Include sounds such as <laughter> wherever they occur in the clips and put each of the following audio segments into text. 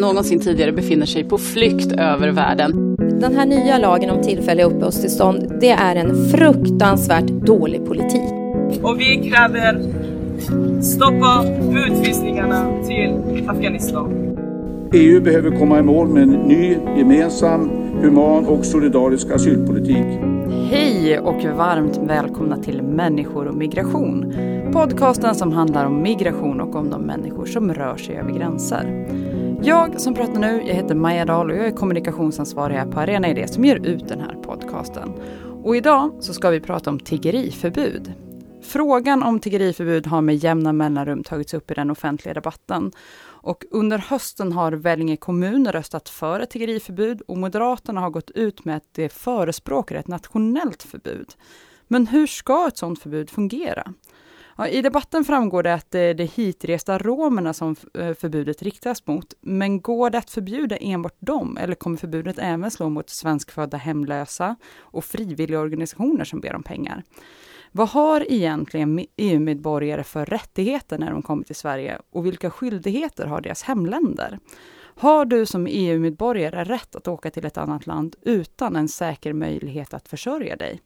någonsin tidigare befinner sig på flykt över världen. Den här nya lagen om tillfälliga uppehållstillstånd, det är en fruktansvärt dålig politik. Och vi kräver stoppa utvisningarna till Afghanistan. EU behöver komma i mål med en ny, gemensam, human och solidarisk asylpolitik. Hej och varmt välkomna till Människor och migration. Podcasten som handlar om migration och om de människor som rör sig över gränser. Jag som pratar nu, jag heter Maja Dahl och jag är kommunikationsansvarig här på Arena Idé som ger ut den här podcasten. Och idag så ska vi prata om tiggeriförbud. Frågan om tiggeriförbud har med jämna mellanrum tagits upp i den offentliga debatten. Och under hösten har Vellinge kommun röstat för ett tiggeriförbud och Moderaterna har gått ut med att de förespråkar ett nationellt förbud. Men hur ska ett sådant förbud fungera? Ja, I debatten framgår det att eh, det är de hitresta romerna som eh, förbudet riktas mot. Men går det att förbjuda enbart dem eller kommer förbudet även slå mot svenskfödda hemlösa och frivilligorganisationer som ber om pengar? Vad har egentligen EU-medborgare för rättigheter när de kommer till Sverige och vilka skyldigheter har deras hemländer? Har du som EU-medborgare rätt att åka till ett annat land utan en säker möjlighet att försörja dig?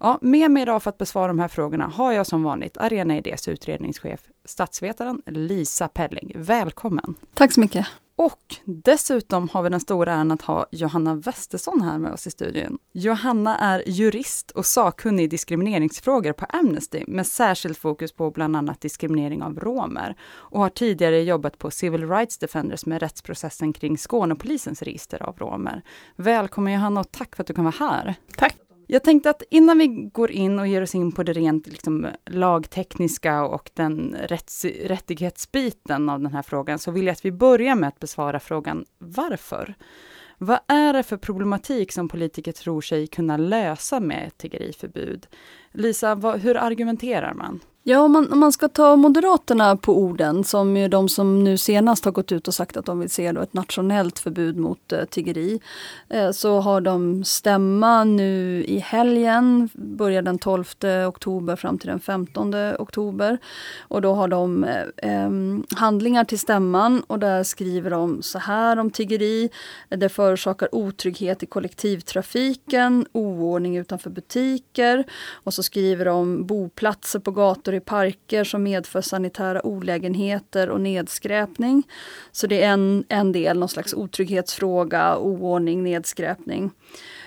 Ja, med mig idag för att besvara de här frågorna har jag som vanligt Arena Idés utredningschef, statsvetaren Lisa Pelling. Välkommen! Tack så mycket! Och dessutom har vi den stora äran att ha Johanna Westesson här med oss i studion. Johanna är jurist och sakkunnig i diskrimineringsfrågor på Amnesty med särskilt fokus på bland annat diskriminering av romer och har tidigare jobbat på Civil Rights Defenders med rättsprocessen kring Skånepolisens register av romer. Välkommen Johanna och tack för att du kan vara här. Tack! Jag tänkte att innan vi går in och ger oss in på det rent liksom, lagtekniska och den rätts, rättighetsbiten av den här frågan, så vill jag att vi börjar med att besvara frågan varför? Vad är det för problematik som politiker tror sig kunna lösa med ett tiggeriförbud? Lisa, vad, hur argumenterar man? Ja, om man, om man ska ta Moderaterna på orden, som är de som nu senast har gått ut och sagt att de vill se då ett nationellt förbud mot eh, tiggeri, eh, så har de stämma nu i helgen, börjar den 12 oktober fram till den 15 oktober. Och då har de eh, handlingar till stämman och där skriver de så här om tiggeri. Det förorsakar otrygghet i kollektivtrafiken, oordning utanför butiker och så skriver de boplatser på gator i parker som medför sanitära olägenheter och nedskräpning. Så det är en, en del, någon slags otrygghetsfråga, oordning, nedskräpning.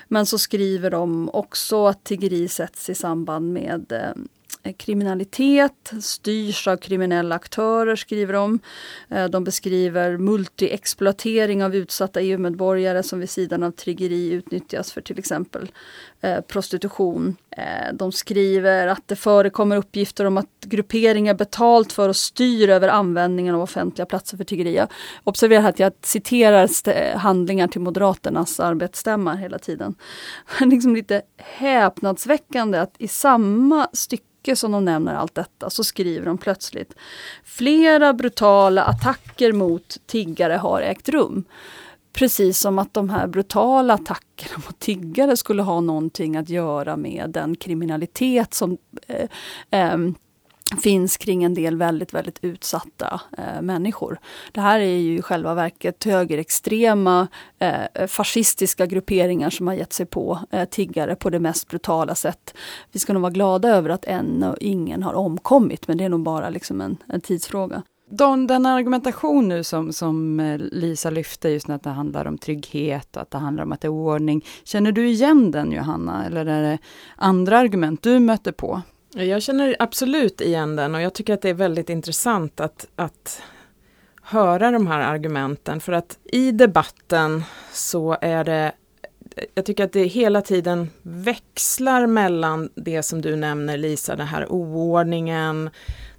Men så skriver de också att tiggeri sätts i samband med eh, Eh, kriminalitet, styrs av kriminella aktörer, skriver de. Eh, de beskriver multiexploatering av utsatta EU-medborgare som vid sidan av triggeri utnyttjas för till exempel eh, prostitution. De skriver att det förekommer uppgifter om att grupperingar betalt för och styr över användningen av offentliga platser för tiggeri. Observera att jag citerar handlingar till Moderaternas arbetsstämma hela tiden. <laughs> liksom lite häpnadsväckande att i samma stycke mycket som de nämner allt detta så skriver de plötsligt Flera brutala attacker mot tiggare har ägt rum. Precis som att de här brutala attackerna mot tiggare skulle ha någonting att göra med den kriminalitet som eh, eh, finns kring en del väldigt, väldigt utsatta eh, människor. Det här är ju i själva verket högerextrema eh, fascistiska grupperingar som har gett sig på eh, tiggare på det mest brutala sätt. Vi ska nog vara glada över att ännu ingen har omkommit, men det är nog bara liksom en, en tidsfråga. Den, den argumentation nu som, som eh, Lisa lyfte, just när det handlar om trygghet och att det handlar om att det är ordning. Känner du igen den Johanna, eller är det andra argument du möter på? Jag känner absolut igen den och jag tycker att det är väldigt intressant att, att höra de här argumenten för att i debatten så är det jag tycker att det hela tiden växlar mellan det som du nämner Lisa, den här oordningen,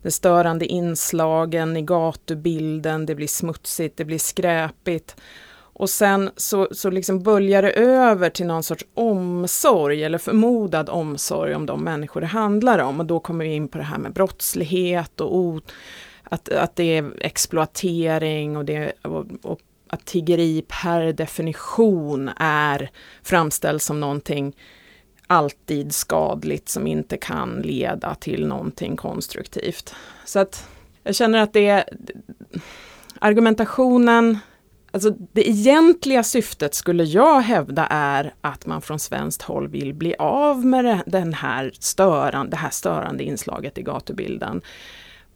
de störande inslagen i gatubilden, det blir smutsigt, det blir skräpigt. Och sen så, så liksom böljar det över till någon sorts omsorg eller förmodad omsorg om de människor det handlar om. Och då kommer vi in på det här med brottslighet och att, att det är exploatering och, det, och, och att tiggeri per definition är framställs som någonting alltid skadligt som inte kan leda till någonting konstruktivt. Så att jag känner att det är argumentationen Alltså det egentliga syftet skulle jag hävda är att man från svenskt håll vill bli av med den här störande, det här störande inslaget i gatubilden.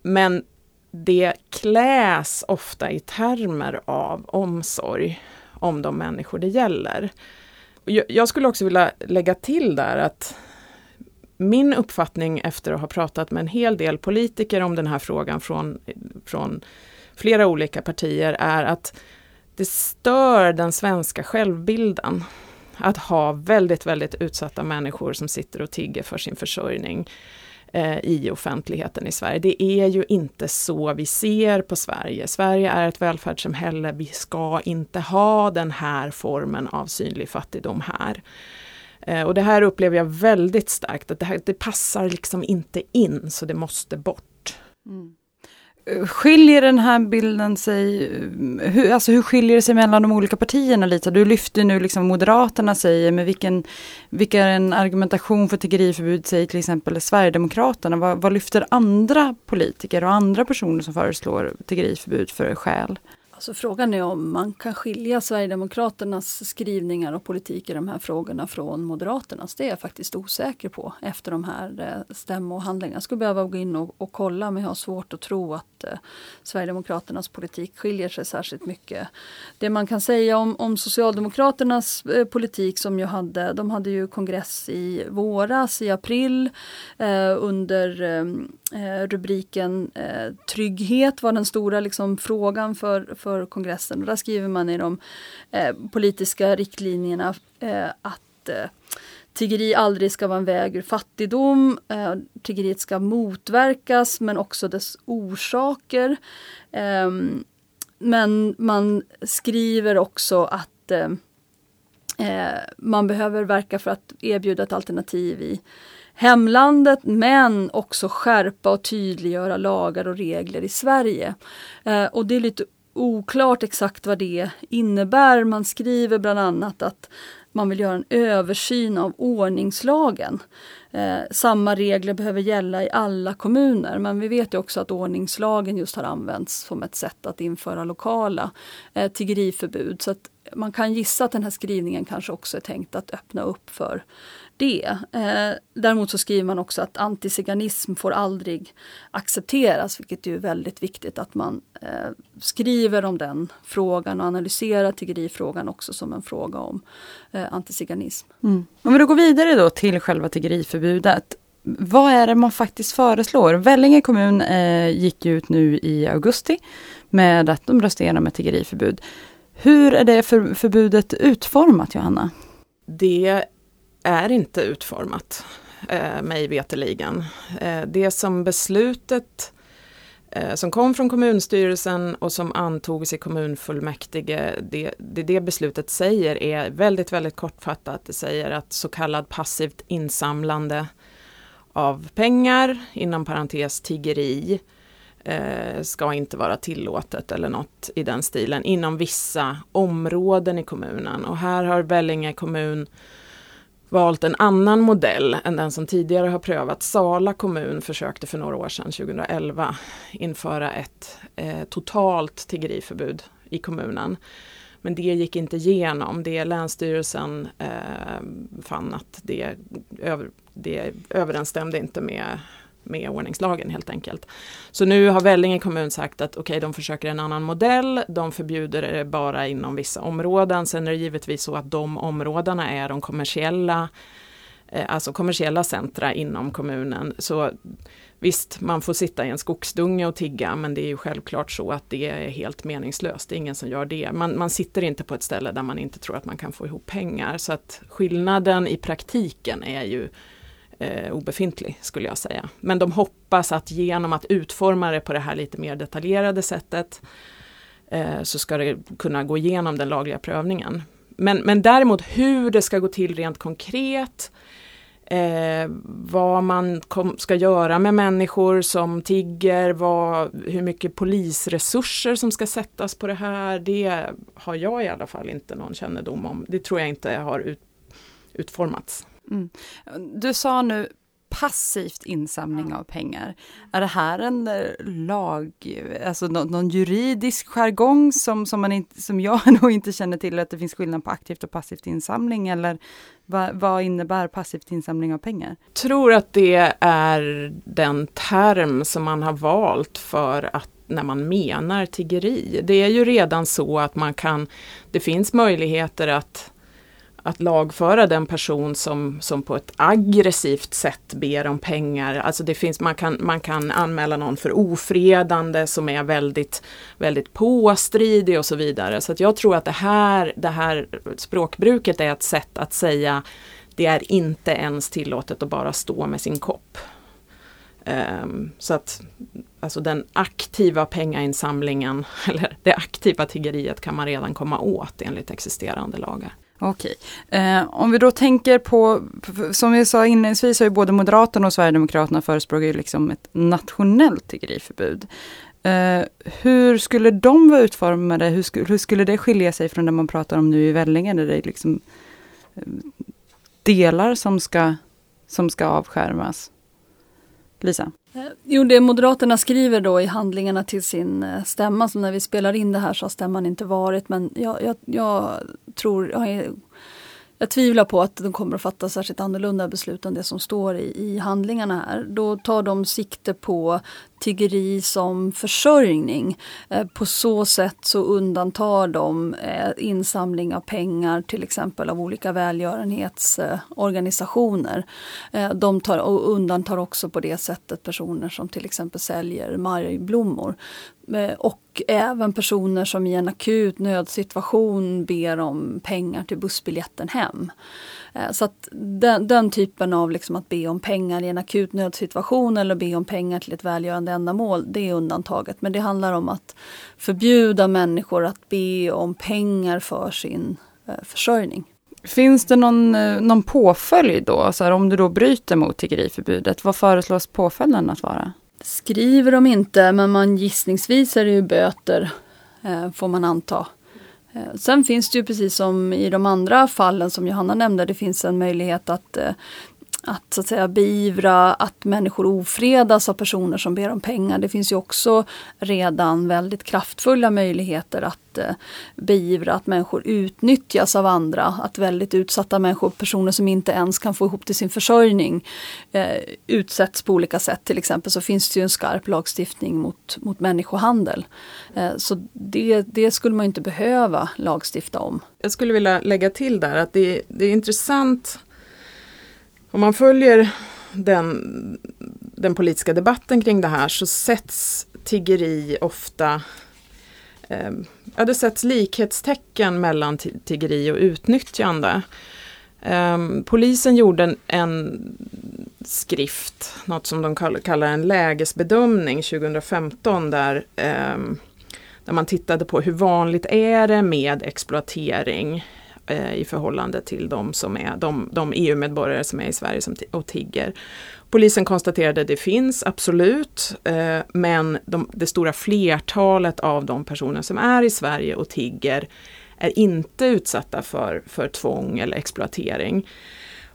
Men det kläs ofta i termer av omsorg om de människor det gäller. Jag skulle också vilja lägga till där att min uppfattning efter att ha pratat med en hel del politiker om den här frågan från, från flera olika partier är att det stör den svenska självbilden att ha väldigt, väldigt utsatta människor som sitter och tigger för sin försörjning eh, i offentligheten i Sverige. Det är ju inte så vi ser på Sverige. Sverige är ett välfärdssamhälle. Vi ska inte ha den här formen av synlig fattigdom här. Eh, och det här upplever jag väldigt starkt, att det, här, det passar liksom inte in, så det måste bort. Mm. Skiljer den här bilden sig, hur, alltså hur skiljer det sig mellan de olika partierna lite? Du lyfter nu liksom Moderaterna säger, men vilken, vilken argumentation för tiggeriförbud säger till exempel Sverigedemokraterna? Vad, vad lyfter andra politiker och andra personer som föreslår tiggeriförbud för skäl? Alltså frågan är om man kan skilja Sverigedemokraternas skrivningar och politik i de här frågorna från Moderaternas. Det är jag faktiskt osäker på efter de här eh, stämmohandlingarna. Jag skulle behöva gå in och, och kolla men jag har svårt att tro att eh, Sverigedemokraternas politik skiljer sig särskilt mycket. Det man kan säga om, om Socialdemokraternas eh, politik som ju hade, de hade ju kongress i våras, i april eh, under eh, Eh, rubriken eh, Trygghet var den stora liksom, frågan för, för kongressen. Och där skriver man i de eh, politiska riktlinjerna eh, att eh, tiggeri aldrig ska vara en väg ur fattigdom. Eh, tiggeriet ska motverkas men också dess orsaker. Eh, men man skriver också att eh, eh, man behöver verka för att erbjuda ett alternativ i hemlandet men också skärpa och tydliggöra lagar och regler i Sverige. Eh, och det är lite oklart exakt vad det innebär. Man skriver bland annat att man vill göra en översyn av ordningslagen. Eh, samma regler behöver gälla i alla kommuner men vi vet också att ordningslagen just har använts som ett sätt att införa lokala eh, tiggeriförbud. Så att man kan gissa att den här skrivningen kanske också är tänkt att öppna upp för det. Eh, däremot så skriver man också att antiziganism får aldrig accepteras, vilket är väldigt viktigt att man eh, skriver om den frågan och analyserar tiggerifrågan också som en fråga om eh, antiziganism. Mm. Om vi då går vidare då till själva tiggeriförbudet. Vad är det man faktiskt föreslår? Vellinge kommun eh, gick ut nu i augusti med att de röstar igenom ett tiggeriförbud. Hur är det för, förbudet utformat, Johanna? Det är inte utformat, eh, mig veteligen. Eh, det som beslutet eh, som kom från kommunstyrelsen och som antogs i kommunfullmäktige, det, det, det beslutet säger är väldigt, väldigt kortfattat. Det säger att så kallad passivt insamlande av pengar, inom parentes tiggeri, eh, ska inte vara tillåtet eller något i den stilen inom vissa områden i kommunen. Och här har Vellinge kommun valt en annan modell än den som tidigare har prövats. Sala kommun försökte för några år sedan, 2011, införa ett eh, totalt tiggeriförbud i kommunen. Men det gick inte igenom. Det Länsstyrelsen eh, fann att det, över, det överensstämde inte med med ordningslagen helt enkelt. Så nu har Vellinge kommun sagt att okej, okay, de försöker en annan modell. De förbjuder det bara inom vissa områden. Sen är det givetvis så att de områdena är de kommersiella, eh, alltså kommersiella centra inom kommunen. Så Visst, man får sitta i en skogsdunge och tigga, men det är ju självklart så att det är helt meningslöst. Det är ingen som gör det. Man, man sitter inte på ett ställe där man inte tror att man kan få ihop pengar. Så att skillnaden i praktiken är ju eh, obefintlig skulle jag säga. Men de hoppas att genom att utforma det på det här lite mer detaljerade sättet eh, så ska det kunna gå igenom den lagliga prövningen. Men, men däremot hur det ska gå till rent konkret, eh, vad man kom, ska göra med människor som tigger, vad, hur mycket polisresurser som ska sättas på det här, det har jag i alla fall inte någon kännedom om. Det tror jag inte har ut, utformats. Mm. Du sa nu passivt insamling av pengar. Är det här en eh, lag, alltså någon, någon juridisk jargong som, som, man inte, som jag <laughs> nog inte känner till, att det finns skillnad på aktivt och passivt insamling eller vad, vad innebär passivt insamling av pengar? Jag tror att det är den term som man har valt för att när man menar tiggeri. Det är ju redan så att man kan, det finns möjligheter att att lagföra den person som, som på ett aggressivt sätt ber om pengar. Alltså det finns, man, kan, man kan anmäla någon för ofredande som är väldigt, väldigt påstridig och så vidare. Så att jag tror att det här, det här språkbruket är ett sätt att säga det är inte ens tillåtet att bara stå med sin kopp. Um, så att alltså den aktiva pengainsamlingen <laughs> eller det aktiva tiggeriet kan man redan komma åt enligt existerande lagar. Okej. Eh, om vi då tänker på, som vi sa inledningsvis har ju både Moderaterna och Sverigedemokraterna förespråkat liksom ett nationellt tiggeriförbud. Eh, hur skulle de vara utformade? Hur skulle, hur skulle det skilja sig från det man pratar om nu i Vellinge, där det är liksom eh, delar som ska, som ska avskärmas? Lisa? Eh, jo, det Moderaterna skriver då i handlingarna till sin eh, stämma, som när vi spelar in det här så har stämman inte varit, men jag, jag, jag tror, jag, jag tvivlar på att de kommer att fatta särskilt annorlunda beslut än det som står i, i handlingarna här. Då tar de sikte på tiggeri som försörjning. Eh, på så sätt så undantar de eh, insamling av pengar till exempel av olika välgörenhetsorganisationer. Eh, de tar, och undantar också på det sättet personer som till exempel säljer majblommor. Och även personer som i en akut nödsituation ber om pengar till bussbiljetten hem. Så att den, den typen av liksom att be om pengar i en akut nödsituation eller be om pengar till ett välgörande ändamål, det är undantaget. Men det handlar om att förbjuda människor att be om pengar för sin eh, försörjning. Finns det någon, eh, någon påföljd då? Så här, om du då bryter mot tiggeriförbudet, vad föreslås påföljden att vara? Skriver de inte, men man gissningsvis är det ju böter, eh, får man anta. Eh, sen finns det ju precis som i de andra fallen som Johanna nämnde, det finns en möjlighet att eh, att, så att säga, beivra att människor ofredas av personer som ber om pengar. Det finns ju också redan väldigt kraftfulla möjligheter att eh, beivra att människor utnyttjas av andra. Att väldigt utsatta människor, personer som inte ens kan få ihop till sin försörjning, eh, utsätts på olika sätt. Till exempel så finns det ju en skarp lagstiftning mot, mot människohandel. Eh, så det, det skulle man inte behöva lagstifta om. Jag skulle vilja lägga till där att det, det är intressant om man följer den, den politiska debatten kring det här så sätts tiggeri ofta eh, Ja, det sätts likhetstecken mellan tiggeri och utnyttjande. Eh, polisen gjorde en, skrift, något som de kallar en lägesbedömning 2015 där, eh, där man tittade på hur vanligt är det med exploatering eh, i förhållande till de, som är, de, de EU-medborgare som är i Sverige som och tigger. Polisen konstaterade att det finns absolut, eh, men de, det stora flertalet av de personer som är i Sverige och tigger är inte utsatta för, för tvång eller exploatering.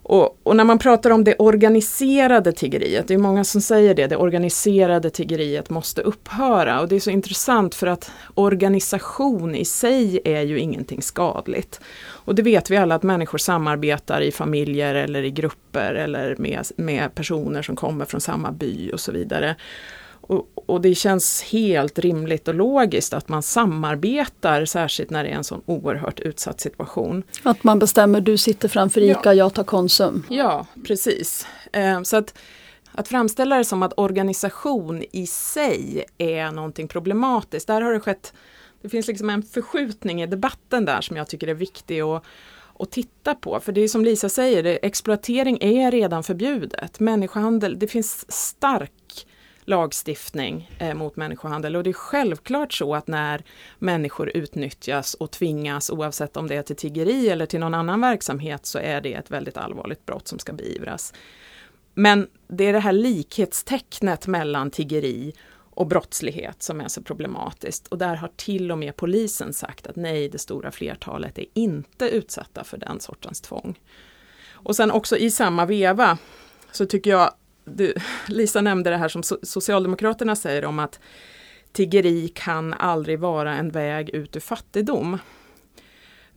Och, och, när man pratar om det organiserade tiggeriet, det är många som säger det, det organiserade tiggeriet måste upphöra. Och det är så intressant för att organisation i sig är ju ingenting skadligt. Och det vet vi alla att människor samarbetar i familjer eller i grupper eller med, med personer som kommer från samma by och så vidare. Och, och, det känns helt rimligt och logiskt att man samarbetar, särskilt när det är en sån oerhört utsatt situation. Att man bestämmer, du sitter framför ICA, ja. jag tar Konsum. Ja, precis. Eh, så att, att framställa det som att organisation i sig är någonting problematiskt, där har det skett, det finns liksom en förskjutning i debatten där som jag tycker är viktig att att titta på. För det är som Lisa säger, det, exploatering är redan förbjudet. Människohandel, det finns stark lagstiftning eh, mot människohandel. Och det är självklart så att när människor utnyttjas och tvingas, oavsett om det är till tiggeri eller till någon annan verksamhet, så är det ett väldigt allvarligt brott som ska beivras. Men det är det här likhetstecknet mellan tiggeri och brottslighet som är så problematiskt. Och där har till och med polisen sagt att nej, det stora flertalet är inte utsatta för den sortens tvång. Och sen också i samma veva så tycker jag du, Lisa nämnde det här som Socialdemokraterna säger om att tiggeri kan aldrig vara en väg ut ur fattigdom.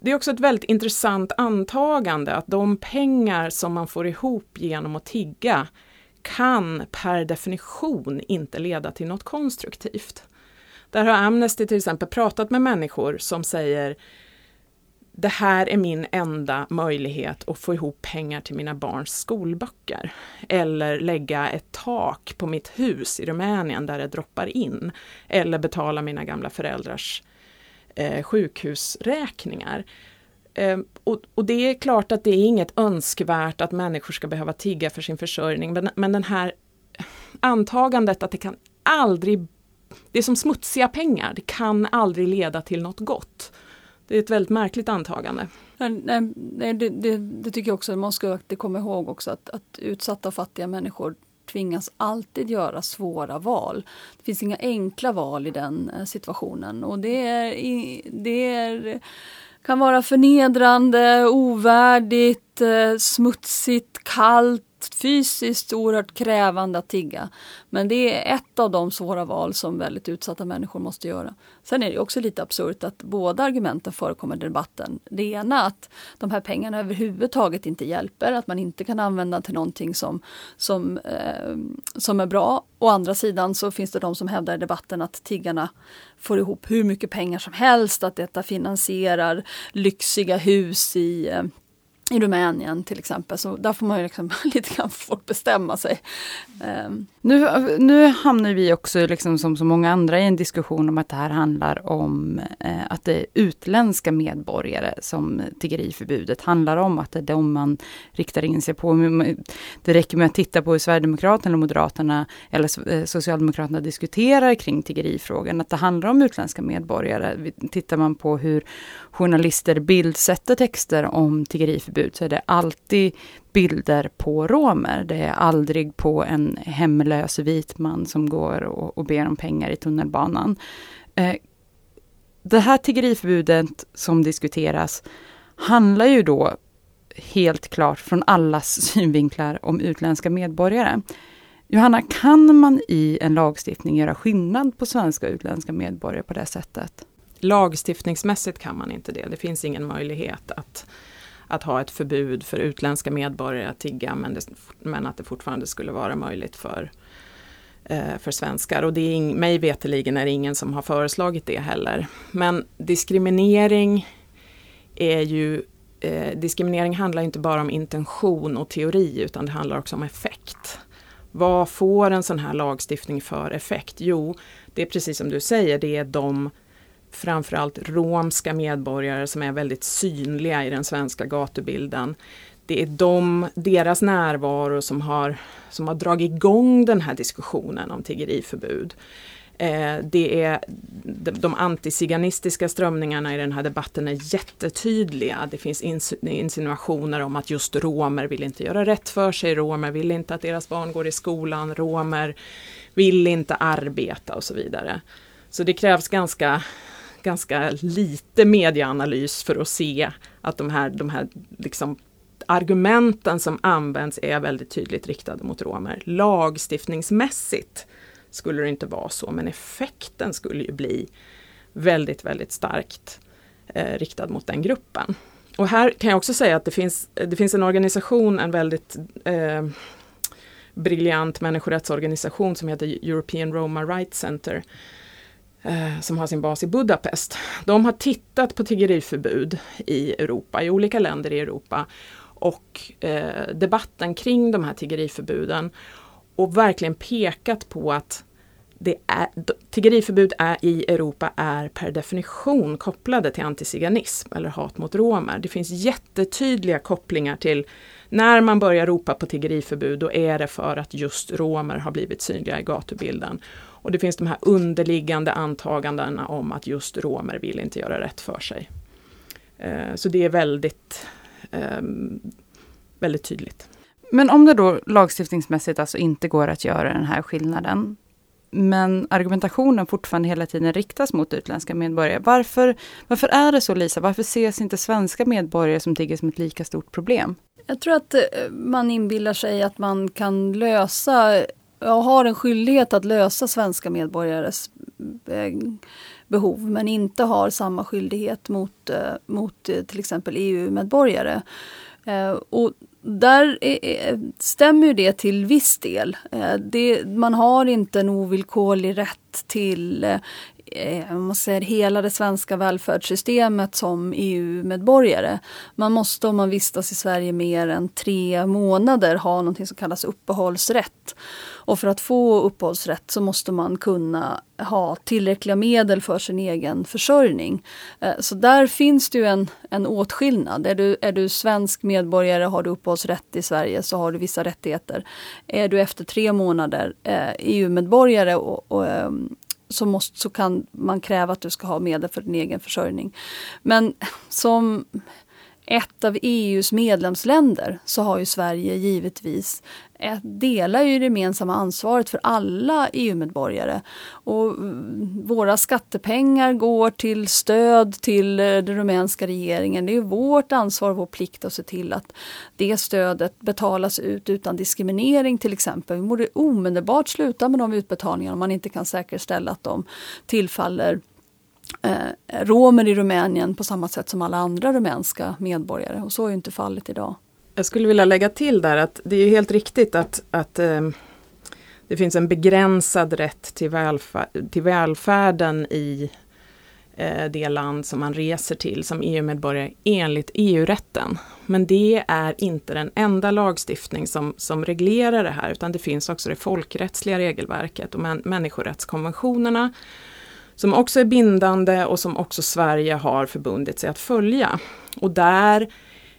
Det är också ett väldigt intressant antagande att de pengar som man får ihop genom att tigga kan per definition inte leda till något konstruktivt. Där har Amnesty till exempel pratat med människor som säger det här är min enda möjlighet att få ihop pengar till mina barns skolböcker. Eller lägga ett tak på mitt hus i Rumänien där det droppar in. Eller betala mina gamla föräldrars eh, sjukhusräkningar. Eh, och, och, det är klart att det är inget önskvärt att människor ska behöva tigga för sin försörjning. Men, men den här antagandet att det kan aldrig, det är som smutsiga pengar, det kan aldrig leda till något gott. Det är ett väldigt märkligt antagande. Nej, det, det, det tycker jag också, man ska komma ihåg också att, att utsatta och fattiga människor tvingas alltid göra svåra val. Det finns inga enkla val i den eh, situationen och det, är, det är, kan vara förnedrande, ovärdigt, eh, smutsigt, kallt, fysiskt oerhört krävande att tigga. Men det är ett av de svåra val som väldigt utsatta människor måste göra. Sen är det också lite absurt att båda argumenten förekommer i debatten. Det ena att de här pengarna överhuvudtaget inte hjälper, att man inte kan använda till någonting som, som, eh, som är bra. Å andra sidan så finns det de som hävdar i debatten att tiggarna får ihop hur mycket pengar som helst, att detta finansierar lyxiga hus i eh, i Rumänien till exempel. Så där får man ju liksom <laughs> lite grann folk bestämma sig. Um. Nu, nu hamnar vi också, liksom som så många andra, i en diskussion om att det här handlar om eh, att det är utländska medborgare som tiggeriförbudet handlar om. Att det är de man riktar in sig på. Det räcker med att titta på hur Sverigedemokraterna, eller Moderaterna eller eh, Socialdemokraterna diskuterar kring tiggerifrågan. Att det handlar om utländska medborgare. Tittar man på hur journalister bildsätter texter om tiggeriförbud så är det alltid bilder på romer. Det är aldrig på en hemlös vit man som går och, och ber om pengar i tunnelbanan. Eh, det här tiggeriförbudet som diskuteras handlar ju då helt klart från allas <laughs> synvinklar om utländska medborgare. Johanna, kan man i en lagstiftning göra skillnad på svenska och utländska medborgare på det sättet? Lagstiftningsmässigt kan man inte det. Det finns ingen möjlighet att att ha ett förbud för utländska medborgare att tigga men, det, men att det fortfarande skulle vara möjligt för, eh, för svenskar. Och det är ing, mig veterligen är det ingen som har föreslagit det heller. Men diskriminering är ju eh, diskriminering handlar inte bara om intention och teori utan det handlar också om effekt. Vad får en sån här lagstiftning för effekt? Jo, det är precis som du säger, det är de framförallt romska medborgare som är väldigt synliga i den svenska gatubilden. Det är de, deras närvaro som har, som har dragit igång den här diskussionen om tiggeriförbud. Eh, det är de, de antiziganistiska strömningarna i den här debatten är jättetydliga. Det finns insinuationer om att just romer vill inte göra rätt för sig, romer vill inte att deras barn går i skolan, romer vill inte arbeta och så vidare. Så det krävs ganska ganska lite medieanalys för att se att de här, de här liksom argumenten som används är väldigt tydligt riktade mot romer. Lagstiftningsmässigt skulle det inte vara så, men effekten skulle ju bli väldigt, väldigt starkt eh, riktad mot den gruppen. Och här kan jag också säga att det finns, det finns en organisation, en väldigt eh, briljant människorättsorganisation som heter European Roma Rights Center Eh, som har sin bas i Budapest. De har tittat på tiggeriförbud i Europa, i olika länder i Europa och eh, debatten kring de här tiggeriförbuden och verkligen pekat på att det är, tiggeriförbud är, i Europa är per definition kopplade till antiziganism eller hat mot romer. Det finns jättetydliga kopplingar till när man börjar ropa på tiggeriförbud då är det för att just romer har blivit synliga i gatubilden. Och det finns de här underliggande antagandena om att just romer vill inte göra rätt för sig. Eh, så det är väldigt, ehm, väldigt tydligt. Men om det då lagstiftningsmässigt alltså inte går att göra den här skillnaden, men argumentationen fortfarande hela tiden riktas mot utländska medborgare. Varför, varför är det så Lisa? Varför ses inte svenska medborgare som tigger som ett lika stort problem? Jag tror att eh, man inbillar sig att man kan lösa, och har en skyldighet att lösa svenska medborgares eh, behov men inte har samma skyldighet mot, eh, mot eh, till exempel EU-medborgare. Och där är, stämmer det till viss del. Det, man har inte en ovillkorlig rätt till Eh, om man ser hela det svenska välfärdssystemet som EU-medborgare. Man måste om man vistas i Sverige mer än tre månader ha något som kallas uppehållsrätt. Och för att få uppehållsrätt så måste man kunna ha tillräckliga medel för sin egen försörjning. Eh, så där finns det ju en, en åtskillnad. Är du, är du svensk medborgare har du uppehållsrätt i Sverige så har du vissa rättigheter. Är du efter tre månader eh, EU-medborgare och, och ehm, så, måste, så kan man kräva att du ska ha medel för din egen försörjning. Men som ett av EUs medlemsländer så har ju Sverige givetvis eh, delar ju det gemensamma ansvaret för alla EU-medborgare. Och mm, våra skattepengar går till stöd till eh, den rumänska regeringen. Det är vårt ansvar och vår plikt att se till att det stödet betalas ut utan diskriminering till exempel. Vi borde omedelbart sluta med de utbetalningarna om man inte kan säkerställa att de tillfaller eh, romer i Rumänien på samma sätt som alla andra rumänska medborgare. Och så är inte fallet idag. Jag skulle vilja lägga till där att det är helt riktigt att, att eh, det finns en begränsad rätt till, välfär, till välfärden i eh, det land som man reser till som EU-medborgare enligt EU-rätten. Men det är inte den enda lagstiftning som, som reglerar det här utan det finns också det folkrättsliga regelverket och män, människorättskonventionerna som också är bindande och som också Sverige har förbundit sig att följa. Och där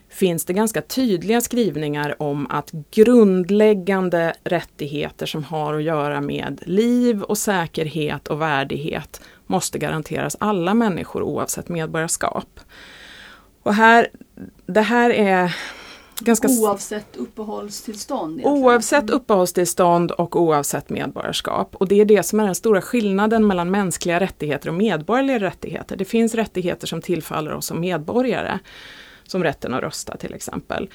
finns det ganska tydliga skrivningar om att grundläggande rättigheter som har att göra med liv och säkerhet och värdighet måste garanteras alla människor oavsett medborgarskap. Och här, det här är ganska... Oavsett uppehållstillstånd? Egentligen. Oavsett uppehållstillstånd och oavsett medborgarskap. Och det är det som är den stora skillnaden mellan mänskliga rättigheter och medborgerliga rättigheter. Det finns rättigheter som tillfaller oss som medborgare som rätten att rösta till exempel.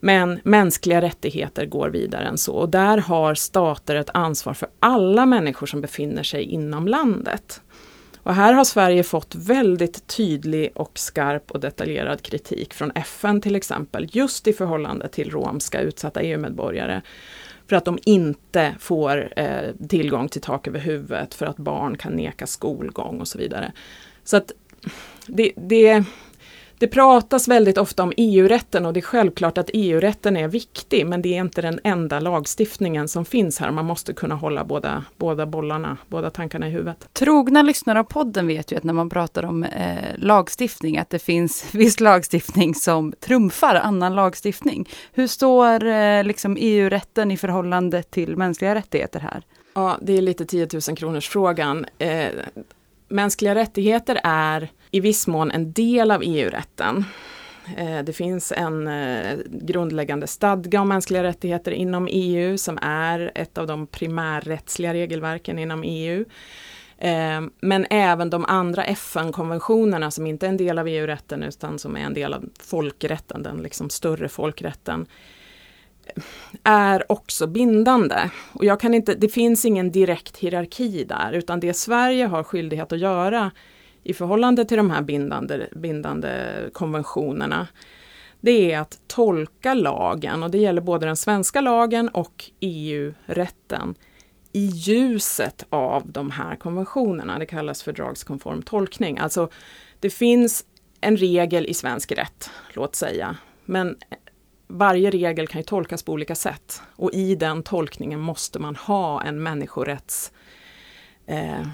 Men mänskliga rättigheter går vidare än så och där har stater ett ansvar för alla människor som befinner sig inom landet. Och här har Sverige fått väldigt tydlig och skarp och detaljerad kritik från FN till exempel, just i förhållande till romska utsatta EU-medborgare. För att de inte får eh, tillgång till tak över huvudet, för att barn kan neka skolgång och så vidare. Så att det, det det pratas väldigt ofta om EU-rätten och det är självklart att EU-rätten är viktig men det är inte den enda lagstiftningen som finns här. Man måste kunna hålla båda, båda bollarna, båda tankarna i huvudet. Trogna lyssnare av podden vet ju att när man pratar om eh, lagstiftning att det finns <laughs> viss lagstiftning som trumfar annan lagstiftning. Hur står eh, liksom EU-rätten i förhållande till mänskliga rättigheter här? Ja, det är lite 10 000 kronors frågan. Eh, mänskliga rättigheter är i viss mån en del av EU-rätten. Eh, det finns en eh, grundläggande stadga om mänskliga rättigheter inom EU som är ett av de primärrättsliga regelverken inom EU. Eh, men även de andra FN-konventionerna som inte är en del av EU-rätten utan som är en del av folkrätten, den liksom större folkrätten, är också bindande. Och jag kan inte, det finns ingen direkt hierarki där utan det Sverige har skyldighet att göra i förhållande till de här bindande, bindande konventionerna, det är att tolka lagen, och det gäller både den svenska lagen och EU-rätten, i ljuset av de här konventionerna. Det kallas fördragskonform tolkning. Alltså, det finns en regel i svensk rätt, låt säga, men varje regel kan ju tolkas på olika sätt och i den tolkningen måste man ha en människorätts eh,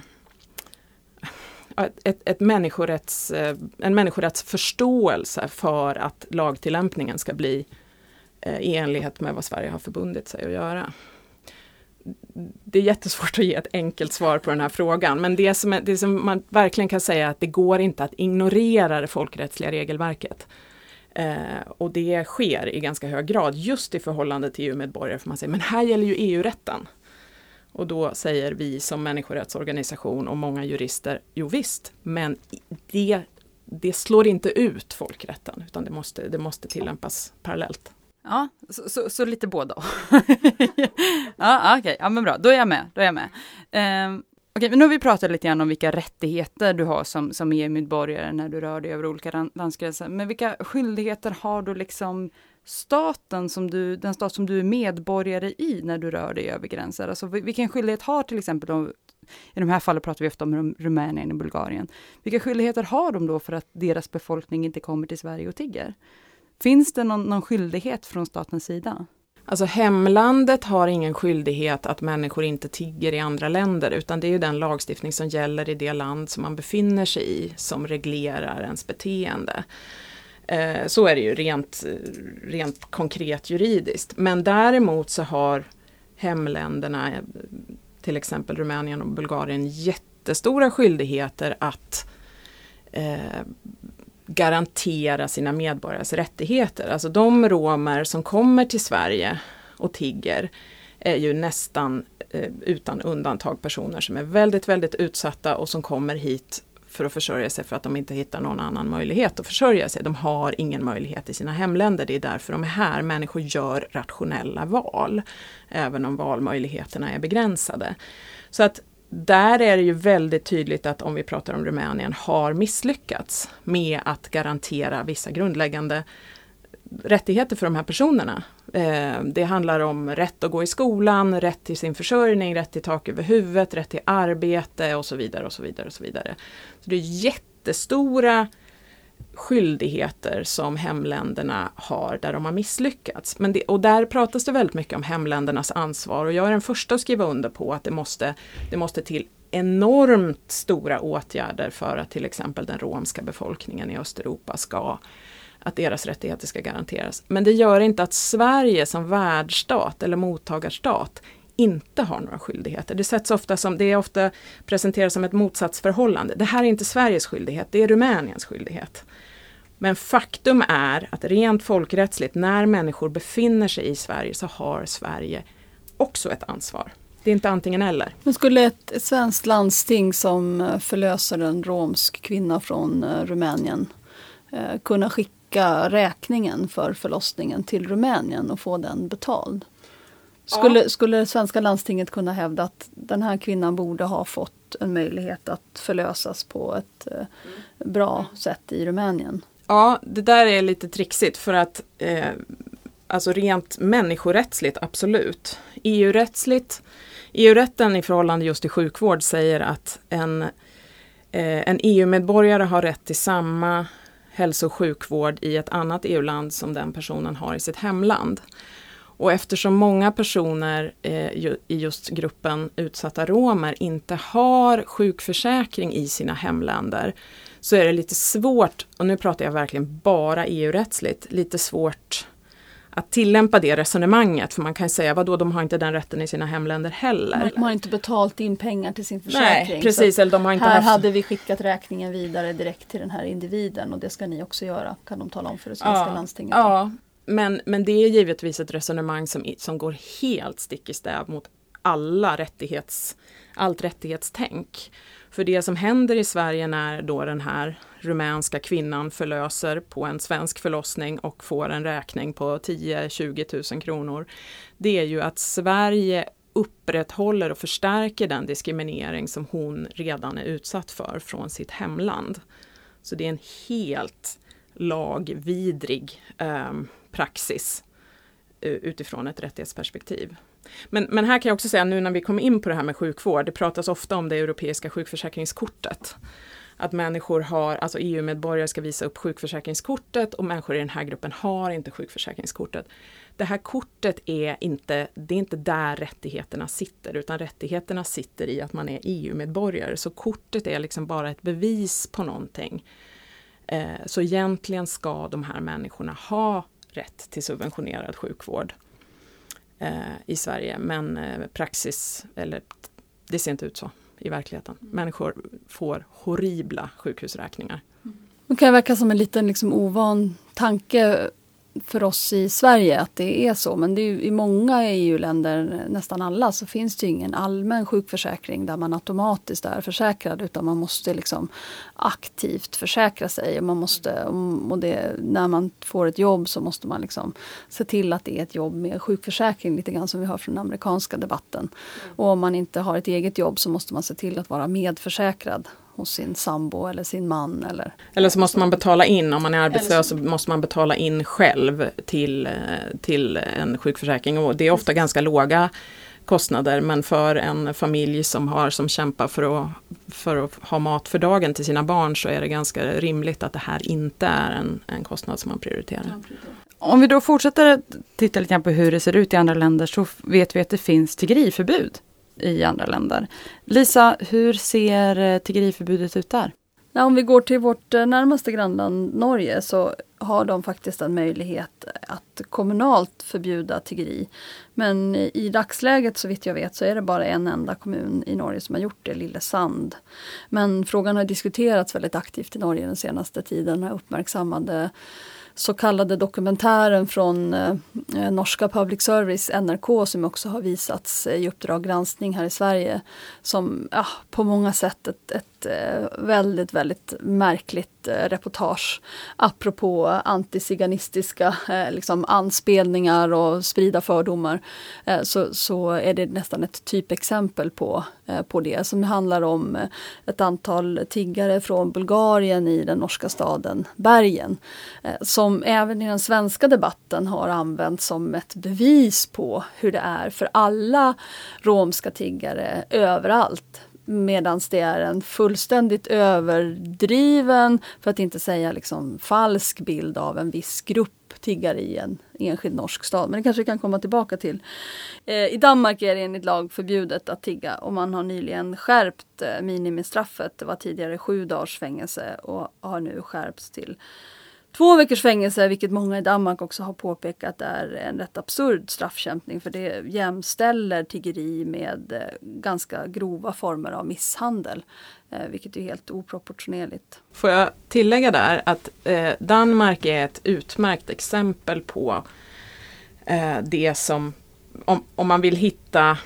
ett, ett människorätts, eh, en människorättsförståelse för att lagtillämpningen ska bli eh, i enlighet med vad Sverige har förbundit sig att göra. Det är jättesvårt att ge ett enkelt svar på den här frågan, men det som, är, det som man verkligen kan säga är att det går inte att ignorera det folkrättsliga regelverket. Eh, och det sker i ganska hög grad just i förhållande till EU-medborgare, för man säger men här gäller ju EU-rätten. Och då säger vi som människorättsorganisation och många jurister, jo visst, men det, det slår inte ut folkrätten utan det måste, det måste tillämpas parallellt. Ja, så, så, så lite båda. <laughs> ja, okej, okay. ja men bra, då är jag med. Då är jag med. Um, Okej, men nu har vi pratat lite grann om vilka rättigheter du har som, som EU-medborgare när du rör dig över olika landsgränser. Men vilka skyldigheter har du liksom staten som du, den stat som du är medborgare i när du rör dig över gränser? Alltså vilken skyldighet har till exempel de, i de här fallen pratar vi ofta om Rumänien och Bulgarien. Vilka skyldigheter har de då för att deras befolkning inte kommer till Sverige och tigger? Finns det någon, någon skyldighet från statens sida? Alltså hemlandet har ingen skyldighet att människor inte tigger i andra länder utan det är ju den lagstiftning som gäller i det land som man befinner sig i som reglerar ens beteende. Eh, så är det ju rent, rent konkret juridiskt. Men däremot så har hemländerna, till exempel Rumänien och Bulgarien, jättestora skyldigheter att eh, garantera sina medborgares rättigheter. Alltså de romer som kommer till Sverige och tigger är ju nästan eh, utan undantag personer som är väldigt, väldigt utsatta och som kommer hit för att försörja sig för att de inte hittar någon annan möjlighet att försörja sig. De har ingen möjlighet i sina hemländer, det är därför de är här. Människor gör rationella val, även om valmöjligheterna är begränsade. Så att där är det ju väldigt tydligt att om vi pratar om Rumänien har misslyckats med att garantera vissa grundläggande rättigheter för de här personerna. Eh, det handlar om rätt att gå i skolan, rätt till sin försörjning, rätt till tak över huvudet, rätt till arbete och så vidare. och så vidare och så vidare. Så Det är jättestora skyldigheter som hemländerna har där de har misslyckats. Men det, och där pratas det väldigt mycket om hemländernas ansvar och jag är den första att skriva under på att det måste, det måste till enormt stora åtgärder för att till exempel den romska befolkningen i Östeuropa ska att deras rättigheter ska garanteras. Men det gör inte att Sverige som världsstat eller mottagarstat inte har några skyldigheter. Det sätts ofta som, det är ofta presenterat som ett motsatsförhållande. Det här är inte Sveriges skyldighet, det är Rumäniens skyldighet. Men faktum är att rent folkrättsligt, när människor befinner sig i Sverige så har Sverige också ett ansvar. Det är inte antingen eller. Men skulle ett, ett svenskt landsting som eh, förlöser en romsk kvinna från eh, Rumänien eh, kunna skicka räkningen för förlossningen till Rumänien och få den betald? Skulle, ja. skulle svenska landstinget kunna hävda att den här kvinnan borde ha fått en möjlighet att förlösas på ett uh, bra sätt i Rumänien? Ja, det där är lite trixigt för att eh, alltså rent människorättsligt, absolut. EU-rättsligt, EU-rätten i förhållande just till sjukvård säger att en, eh, en EU-medborgare har rätt till samma hälso och sjukvård i ett annat EU-land som den personen har i sitt hemland. Och eftersom många personer eh, ju, i just gruppen utsatta romer inte har sjukförsäkring i sina hemländer så är det lite svårt, och nu pratar jag verkligen bara EU-rättsligt, lite svårt att tillämpa det resonemanget. För man kan säga, vadå, de har inte den rätten i sina hemländer heller. De har inte betalt in pengar till sin försäkring. Nej, precis. Eller de har inte här haft... hade vi skickat räkningen vidare direkt till den här individen och det ska ni också göra, kan de tala om för det svenska ja, landstinget. Ja, men, men det är givetvis ett resonemang som, som går helt stick i stäv mot alla rättighets, allt rättighetstänk. För det som händer i Sverige när då den här rumänska kvinnan förlöser på en svensk förlossning och får en räkning på 10-20 000 kronor. Det är ju att Sverige upprätthåller och förstärker den diskriminering som hon redan är utsatt för från sitt hemland. Så det är en helt lagvidrig eh, praxis eh, utifrån ett rättighetsperspektiv. Men, men här kan jag också säga nu när vi kom in på det här med sjukvård, det pratas ofta om det europeiska sjukförsäkringskortet. Att människor har, alltså EU-medborgare ska visa upp sjukförsäkringskortet och människor i den här gruppen har inte sjukförsäkringskortet. Det här kortet är inte, det är inte där rättigheterna sitter, utan rättigheterna sitter i att man är EU-medborgare. Så kortet är liksom bara ett bevis på någonting. Eh, så egentligen ska de här människorna ha rätt till subventionerad sjukvård eh, i Sverige. Men eh, praxis, eller det ser inte ut så i verkligheten. Människor får horribla sjukhusräkningar. Det kan verka som en liten liksom, ovan tanke för oss i Sverige att det är så. Men det är i många EU-länder, nästan alla, så finns det ingen allmän sjukförsäkring där man automatiskt är försäkrad utan man måste liksom aktivt försäkra sig. Och man måste, och det, när man får ett jobb så måste man liksom se till att det är ett jobb med sjukförsäkring, lite grann som vi hör från den amerikanska debatten. Och om man inte har ett eget jobb så måste man se till att vara medförsäkrad hos sin sambo eller sin man. Eller, eller så måste man betala in, om man är arbetslös så måste man betala in själv till, eh, till en sjukförsäkring. Och det är ofta ganska låga kostnader men för en familj som har som kämpar för att, för att ha mat för dagen till sina barn så är det ganska rimligt att det här inte är en, en kostnad som man prioriterar. Om vi då fortsätter titta lite grann på hur det ser ut i andra länder så vet vi att det finns tiggeriförbud i andra länder. Lisa, hur ser eh, tiggeriförbudet ut där? Ja, om vi går till vårt eh, närmaste grannland Norge så har de faktiskt en möjlighet att kommunalt förbjuda tiggeri. Men i dagsläget så vitt jag vet så är det bara en enda kommun i Norge som har gjort det, Lillesand. Men frågan har diskuterats väldigt aktivt i Norge den senaste tiden. Uppmärksammade så kallade dokumentären från eh, eh norska public service, NRK, som också har visats eh, i Uppdrag granskning här i Sverige. Som ja, på många sätt ett, ett Eh, väldigt, väldigt märkligt eh, reportage. Apropå antiziganistiska eh, liksom anspelningar och sprida fördomar. Så, så är det nästan ett typexempel på, på det. Som handlar om ett antal tiggare från Bulgarien i den norska staden Bergen. som även i den svenska debatten har använts som ett bevis på hur det är för alla romska tiggare överallt Medan det är en fullständigt överdriven, för att inte säga liksom falsk bild av en viss grupp tiggare i en enskild norsk stad. Men det kanske vi kan komma tillbaka till. Eh, I Danmark är det enligt lag förbjudet att tigga och man har nyligen skärpt eh, minimistraffet. Det var tidigare sju dagars fängelse och har nu skärpts till Två veckors fängelse, vilket många i Danmark också har påpekat är en rätt absurd straffkämpning för det jämställer tiggeri med eh, ganska grova former av misshandel. Eh, vilket är helt oproportionerligt. Får jag tillägga där att eh, Danmark är ett utmärkt exempel på det som, om, om man vill hitta